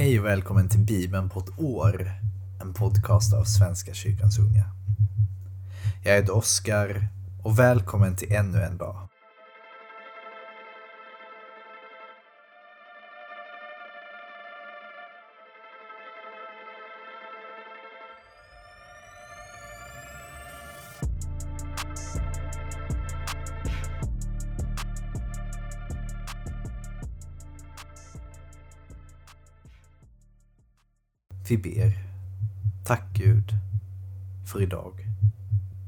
Hej och välkommen till Bibeln på ett år, en podcast av Svenska kyrkans unga. Jag heter Oskar och välkommen till ännu en dag. Vi ber. Tack Gud för idag.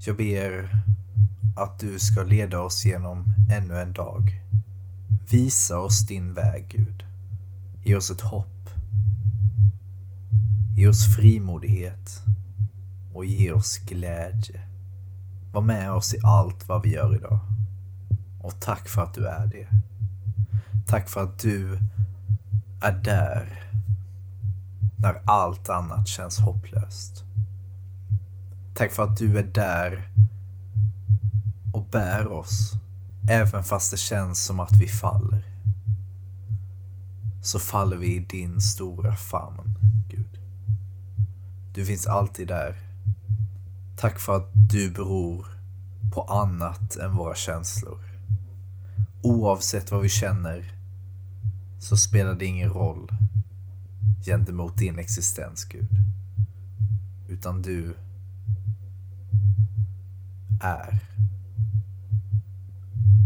Jag ber att du ska leda oss genom ännu en dag. Visa oss din väg Gud. Ge oss ett hopp. Ge oss frimodighet och ge oss glädje. Var med oss i allt vad vi gör idag. Och tack för att du är det. Tack för att du är där när allt annat känns hopplöst. Tack för att du är där och bär oss, även fast det känns som att vi faller. Så faller vi i din stora famn, Gud. Du finns alltid där. Tack för att du beror på annat än våra känslor. Oavsett vad vi känner så spelar det ingen roll gentemot din existens, Gud. Utan du är.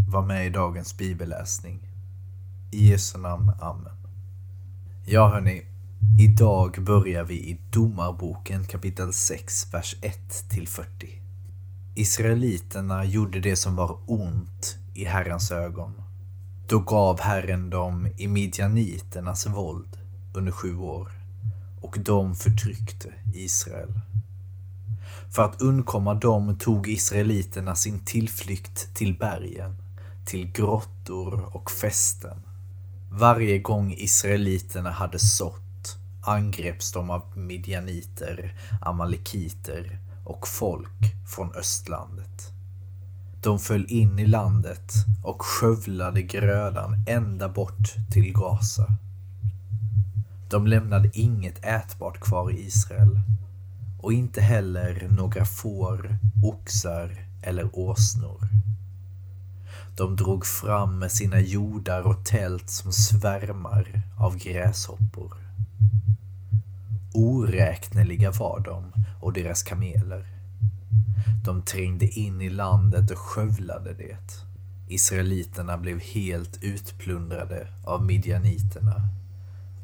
Var med i dagens bibelläsning. I Jesu namn. Amen. Ja, hörni. Idag börjar vi i Domarboken kapitel 6, vers 1 till 40. Israeliterna gjorde det som var ont i Herrens ögon. Då gav Herren dem i midjaniternas våld under sju år och de förtryckte Israel. För att undkomma dem tog israeliterna sin tillflykt till bergen, till grottor och fästen. Varje gång israeliterna hade sått angreps de av midjaniter, amalekiter och folk från östlandet. De föll in i landet och skövlade grödan ända bort till Gaza. De lämnade inget ätbart kvar i Israel och inte heller några får, oxar eller åsnor. De drog fram med sina jordar och tält som svärmar av gräshoppor. Oräkneliga var de och deras kameler. De trängde in i landet och skövlade det. Israeliterna blev helt utplundrade av midjaniterna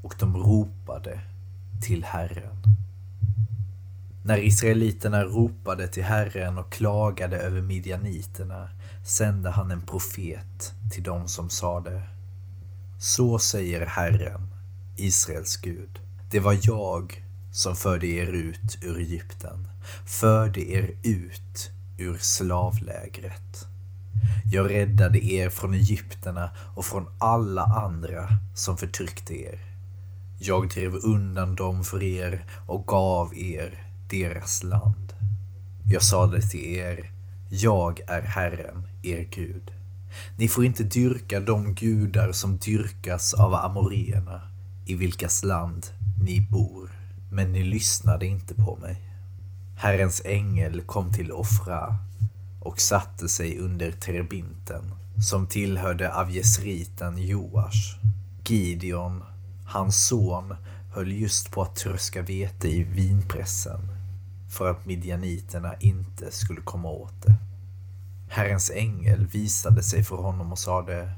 och de ropade till Herren. När israeliterna ropade till Herren och klagade över midjaniterna sände han en profet till dem som sade Så säger Herren, Israels Gud. Det var jag som förde er ut ur Egypten, förde er ut ur slavlägret. Jag räddade er från egypterna och från alla andra som förtryckte er. Jag drev undan dem för er och gav er deras land. Jag sade till er, jag är Herren, er Gud. Ni får inte dyrka de gudar som dyrkas av amoréerna i vilkas land ni bor. Men ni lyssnade inte på mig. Herrens ängel kom till Ofra och satte sig under Terbinten som tillhörde avjesriten Joash. Gideon Hans son höll just på att tröska vete i vinpressen för att midjaniterna inte skulle komma åt det. Herrens ängel visade sig för honom och sade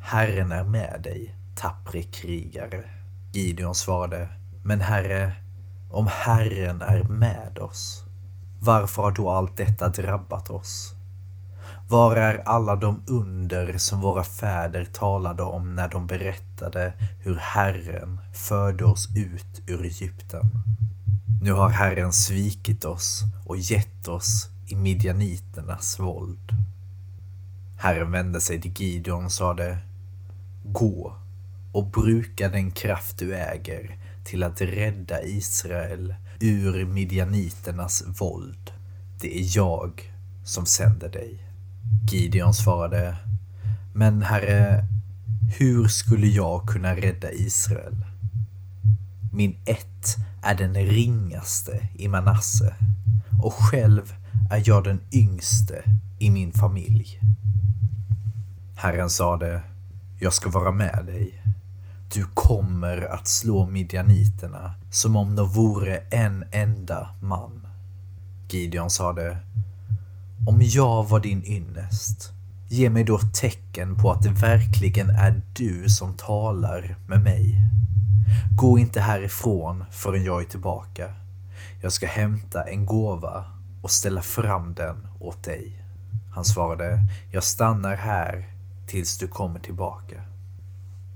Herren är med dig, tappre krigare. Gideon svarade Men herre, om Herren är med oss, varför har då allt detta drabbat oss? Var är alla de under som våra fäder talade om när de berättade hur Herren förde oss ut ur Egypten? Nu har Herren svikit oss och gett oss i midjaniternas våld. Herren vände sig till Gideon och sade Gå och bruka den kraft du äger till att rädda Israel ur midjaniternas våld. Det är jag som sänder dig. Gideon svarade, men herre, hur skulle jag kunna rädda Israel? Min ett är den ringaste i Manasse och själv är jag den yngste i min familj. Herren sade, jag ska vara med dig. Du kommer att slå midjaniterna som om de vore en enda man. Gideon sade, om jag var din ynnest, ge mig då tecken på att det verkligen är du som talar med mig. Gå inte härifrån förrän jag är tillbaka. Jag ska hämta en gåva och ställa fram den åt dig. Han svarade, jag stannar här tills du kommer tillbaka.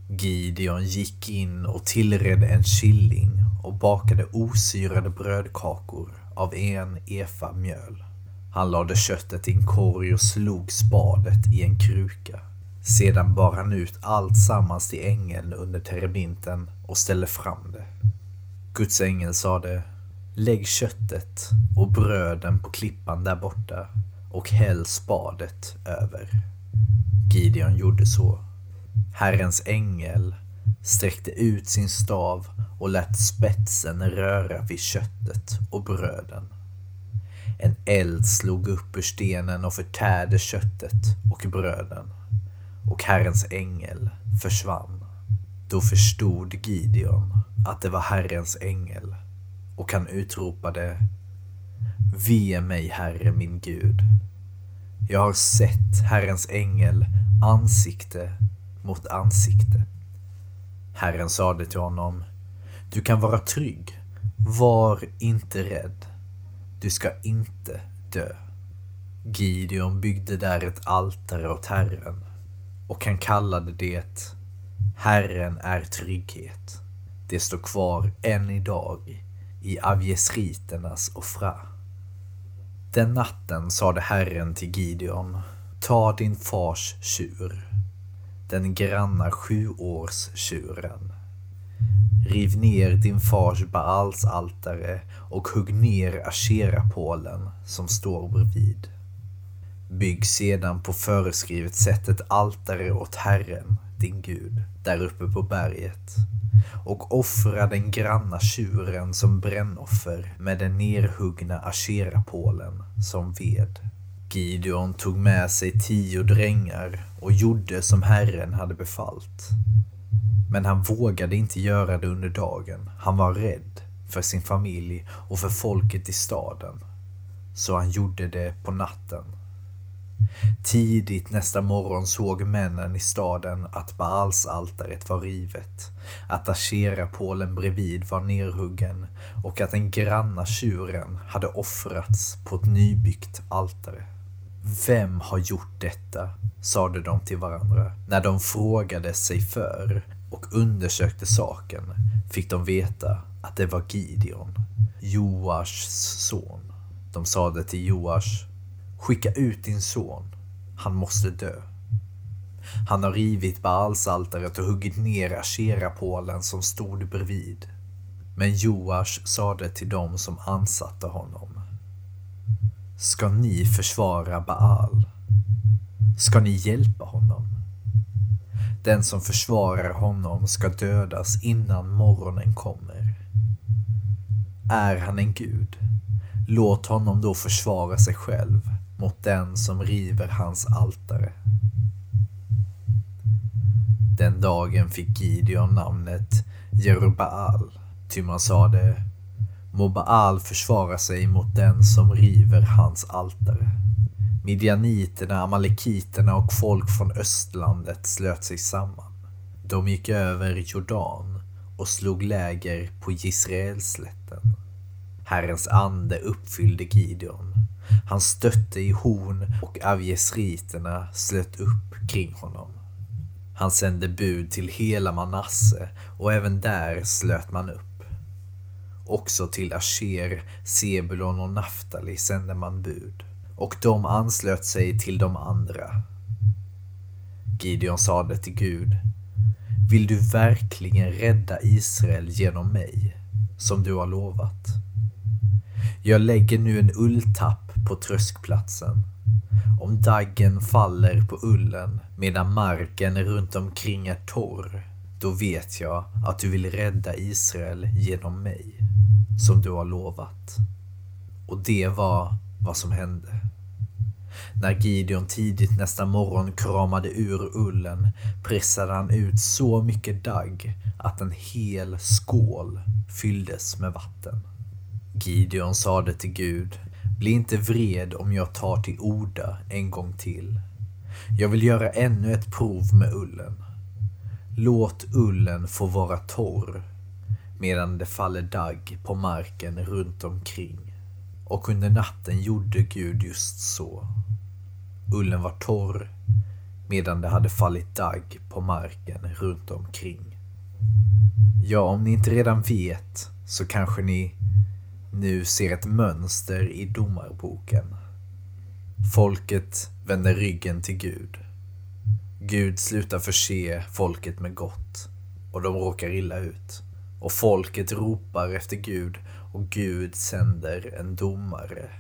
Gideon gick in och tillredde en killing och bakade osyrade brödkakor av en efa mjöl. Han lade köttet i en korg och slog spadet i en kruka. Sedan bar han ut allt sammans till ängeln under terebinten och ställde fram det. Guds ängel sade Lägg köttet och bröden på klippan där borta och häll spadet över. Gideon gjorde så. Herrens ängel sträckte ut sin stav och lät spetsen röra vid köttet och bröden. En eld slog upp ur stenen och förtärde köttet och bröden och Herrens ängel försvann. Då förstod Gideon att det var Herrens ängel och han utropade Ve mig, Herre min Gud. Jag har sett Herrens ängel ansikte mot ansikte. Herren sade till honom Du kan vara trygg. Var inte rädd. Du ska inte dö. Gideon byggde där ett altare åt Herren och han kallade det Herren är trygghet. Det står kvar än idag i avjesriternas offra. Den natten sade Herren till Gideon, ta din fars tjur, den granna sjuårstjuren. Riv ner din fars Baals altare och hugg ner Asherapålen som står bredvid. Bygg sedan på föreskrivet sätt ett altare åt Herren, din Gud, där uppe på berget och offra den granna tjuren som brännoffer med den nerhuggna asherapålen som ved. Gideon tog med sig tio drängar och gjorde som Herren hade befallt. Men han vågade inte göra det under dagen. Han var rädd för sin familj och för folket i staden. Så han gjorde det på natten. Tidigt nästa morgon såg männen i staden att Baalsaltaret var rivet, att Asherapålen bredvid var nerhuggen och att den granna tjuren hade offrats på ett nybyggt altare. Vem har gjort detta? sade de till varandra. När de frågade sig för och undersökte saken fick de veta att det var Gideon, Joashs son. De sade till Joash Skicka ut din son. Han måste dö. Han har rivit Baalsaltaret och huggit ner Asherapålen som stod bredvid. Men Joash sade till dem som ansatte honom. Ska ni försvara Baal? Ska ni hjälpa honom? Den som försvarar honom ska dödas innan morgonen kommer. Är han en gud? Låt honom då försvara sig själv mot den som river hans altare. Den dagen fick Gideon namnet Jerubaal, ty man sade Må Baal försvara sig mot den som river hans altare. Midjaniterna, amalekiterna och folk från östlandet slöt sig samman. De gick över Jordan och slog läger på Israelslätten. Herrens ande uppfyllde Gideon han stötte i horn och avjesriterna slöt upp kring honom. Han sände bud till hela Manasse och även där slöt man upp. Också till Asher, Sebulon och Naftali sände man bud och de anslöt sig till de andra. Gideon sade till Gud Vill du verkligen rädda Israel genom mig, som du har lovat? Jag lägger nu en ulltapp på tröskplatsen. Om daggen faller på ullen medan marken runt omkring är torr, då vet jag att du vill rädda Israel genom mig, som du har lovat. Och det var vad som hände. När Gideon tidigt nästa morgon kramade ur ullen pressade han ut så mycket dagg att en hel skål fylldes med vatten. Gideon sade till Gud, bli inte vred om jag tar till orda en gång till. Jag vill göra ännu ett prov med ullen. Låt ullen få vara torr medan det faller dagg på marken runt omkring. Och under natten gjorde Gud just så. Ullen var torr medan det hade fallit dagg på marken runt omkring. Ja, om ni inte redan vet så kanske ni nu ser ett mönster i domarboken. Folket vänder ryggen till Gud. Gud slutar förse folket med gott och de råkar illa ut. Och folket ropar efter Gud och Gud sänder en domare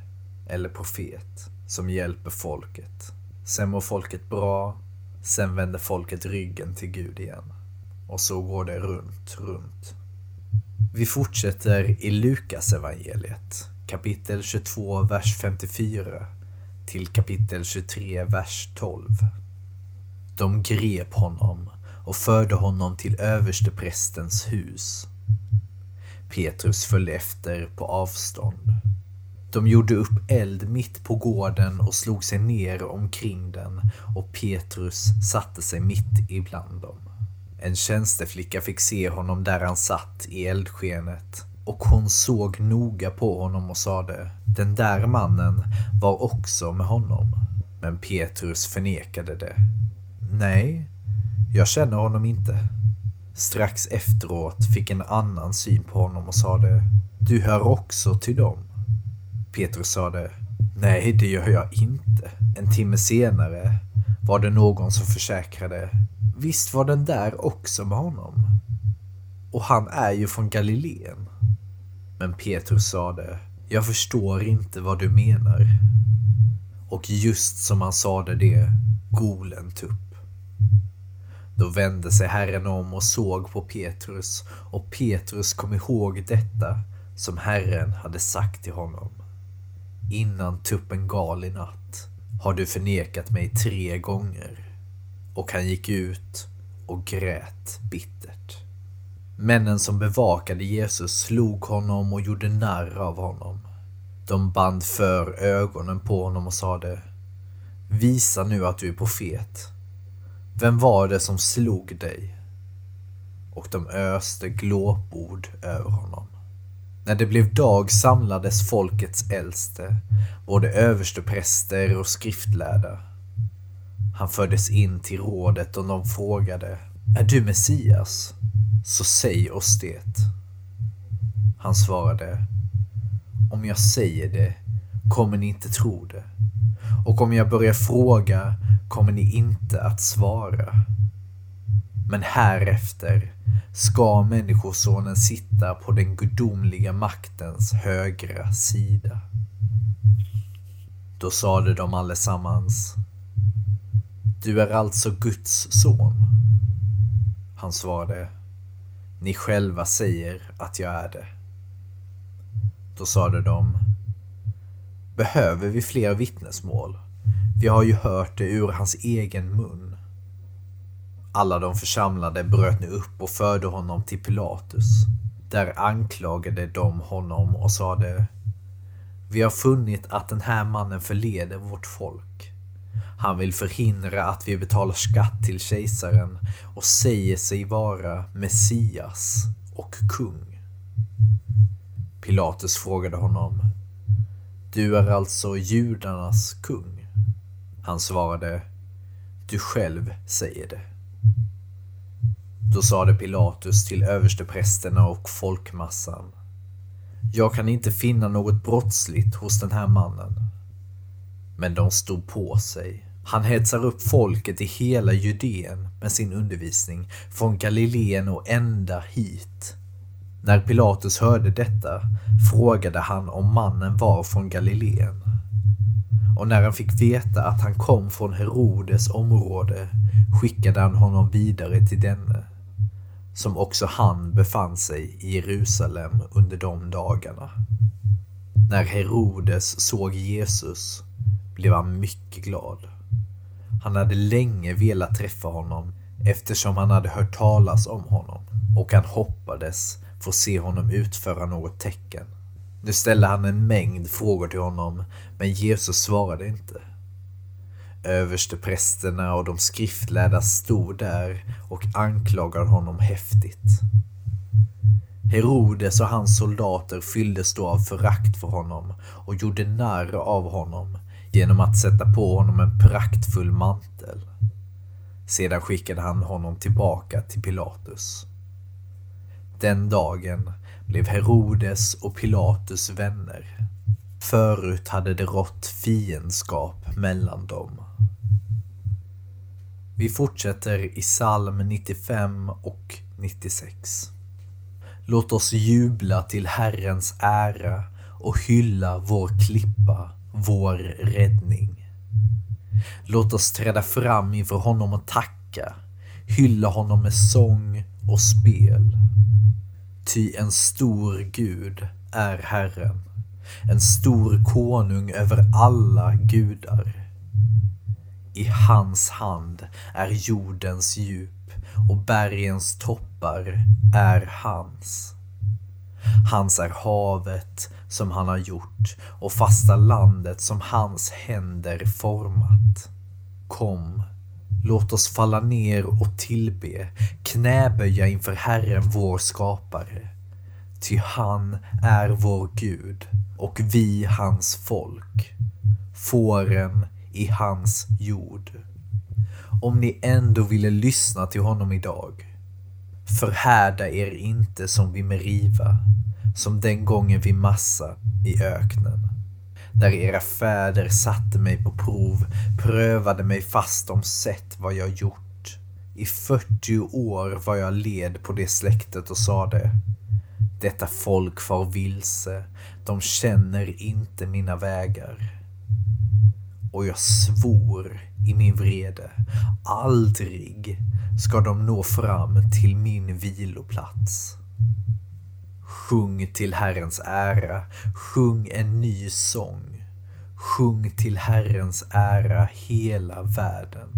eller profet som hjälper folket. Sen mår folket bra, sen vänder folket ryggen till Gud igen. Och så går det runt, runt. Vi fortsätter i Lukas evangeliet, kapitel 22, vers 54 till kapitel 23, vers 12. De grep honom och förde honom till översteprästens hus. Petrus följde efter på avstånd. De gjorde upp eld mitt på gården och slog sig ner omkring den och Petrus satte sig mitt ibland dem. En tjänsteflicka fick se honom där han satt i eldskenet och hon såg noga på honom och sade Den där mannen var också med honom. Men Petrus förnekade det. Nej, jag känner honom inte. Strax efteråt fick en annan syn på honom och sade Du hör också till dem. Petrus sade Nej, det gör jag inte. En timme senare var det någon som försäkrade Visst var den där också med honom? Och han är ju från Galileen. Men Petrus sade Jag förstår inte vad du menar. Och just som han sade det, golen tupp. Då vände sig Herren om och såg på Petrus och Petrus kom ihåg detta som Herren hade sagt till honom. Innan tuppen gal i natt har du förnekat mig tre gånger. Och han gick ut och grät bittert. Männen som bevakade Jesus slog honom och gjorde narr av honom. De band för ögonen på honom och sade Visa nu att du är profet. Vem var det som slog dig? Och de öste glåpord över honom. När det blev dag samlades folkets äldste, både överstepräster och skriftlärda. Han fördes in till rådet och de frågade Är du Messias? Så säg oss det. Han svarade Om jag säger det kommer ni inte tro det. Och om jag börjar fråga kommer ni inte att svara. Men härefter ska Människosonen sitta på den gudomliga maktens högra sida. Då sade de allesammans Du är alltså Guds son? Han svarade Ni själva säger att jag är det. Då sade de Behöver vi fler vittnesmål? Vi har ju hört det ur hans egen mun. Alla de församlade bröt nu upp och förde honom till Pilatus. Där anklagade de honom och sade Vi har funnit att den här mannen förleder vårt folk. Han vill förhindra att vi betalar skatt till kejsaren och säger sig vara Messias och kung. Pilatus frågade honom Du är alltså judarnas kung? Han svarade Du själv säger det. Då sade Pilatus till översteprästerna och folkmassan Jag kan inte finna något brottsligt hos den här mannen. Men de stod på sig. Han hetsar upp folket i hela Judeen med sin undervisning från Galileen och ända hit. När Pilatus hörde detta frågade han om mannen var från Galileen och när han fick veta att han kom från Herodes område skickade han honom vidare till denne. som också han befann sig i Jerusalem under de dagarna. När Herodes såg Jesus blev han mycket glad. Han hade länge velat träffa honom eftersom han hade hört talas om honom och han hoppades få se honom utföra något tecken. Nu ställde han en mängd frågor till honom, men Jesus svarade inte. Översteprästerna och de skriftlärda stod där och anklagade honom häftigt. Herodes och hans soldater fylldes då av förakt för honom och gjorde narr av honom genom att sätta på honom en praktfull mantel. Sedan skickade han honom tillbaka till Pilatus. Den dagen blev Herodes och Pilatus vänner. Förut hade det rått fiendskap mellan dem. Vi fortsätter i psalm 95 och 96. Låt oss jubla till Herrens ära och hylla vår klippa, vår räddning. Låt oss träda fram inför honom och tacka, hylla honom med sång och spel. Ty en stor Gud är Herren, en stor konung över alla gudar. I hans hand är jordens djup och bergens toppar är hans. Hans är havet som han har gjort och fasta landet som hans händer format. Kom, låt oss falla ner och tillbe, knäböja inför Herren vår skapare. Ty han är vår Gud och vi hans folk, fåren i hans jord. Om ni ändå ville lyssna till honom idag, förhärda er inte som vid Meriva, som den gången vid Massa i öknen. Där era fäder satte mig på prov, prövade mig fast de sett vad jag gjort. I 40 år var jag led på det släktet och sade Detta folk far vilse, de känner inte mina vägar. Och jag svor i min vrede, aldrig ska de nå fram till min viloplats. Sjung till Herrens ära, sjung en ny sång. Sjung till Herrens ära hela världen.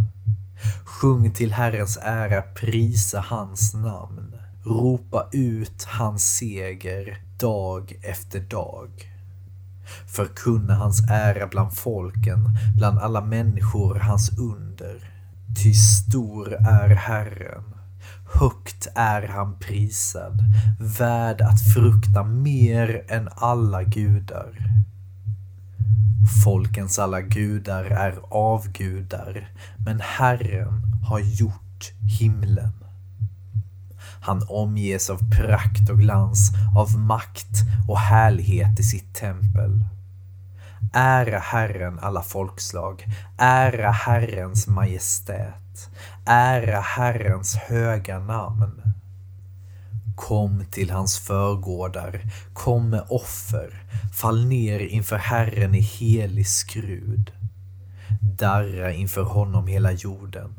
Sjung till Herrens ära, prisa hans namn. Ropa ut hans seger dag efter dag. Förkunna hans ära bland folken, bland alla människor hans under. Ty stor är Herren Högt är han prisad, värd att frukta mer än alla gudar. Folkens alla gudar är avgudar, men Herren har gjort himlen. Han omges av prakt och glans, av makt och härlighet i sitt tempel. Ära Herren alla folkslag, ära Herrens majestät. Ära Herrens höga namn. Kom till hans förgårdar, kom med offer, fall ner inför Herren i helig skrud. Darra inför honom hela jorden.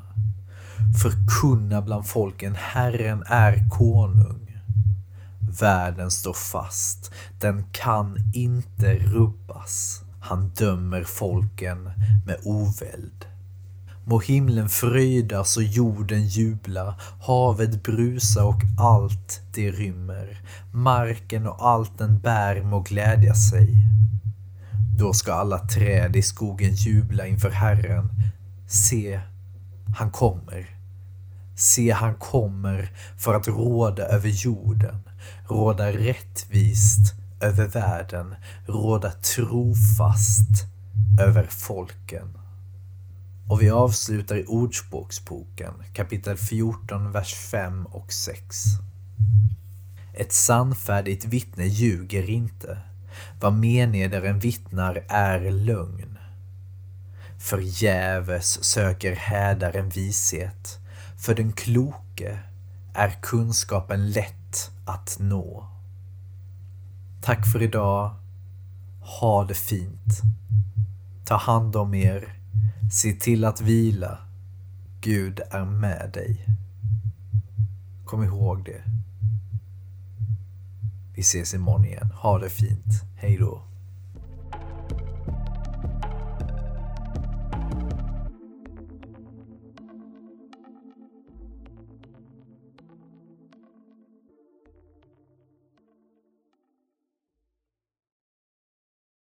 Förkunna bland folken, Herren är konung. Världen står fast, den kan inte rubbas. Han dömer folken med oväld. Må himlen fröjdas och jorden jubla, havet brusa och allt det rymmer. Marken och allt den bär må glädja sig. Då ska alla träd i skogen jubla inför Herren. Se, han kommer. Se, han kommer för att råda över jorden, råda rättvist över världen, råda trofast över folken. Och vi avslutar i Ordspråksboken kapitel 14, vers 5 och 6. Ett sannfärdigt vittne ljuger inte. Vad menedaren vittnar är lögn. Förgäves söker hädaren vishet. För den kloke är kunskapen lätt att nå. Tack för idag. Ha det fint. Ta hand om er Se till att vila. Gud är med dig. Kom ihåg det. Vi ses imorgon igen. Ha det fint. Hej då.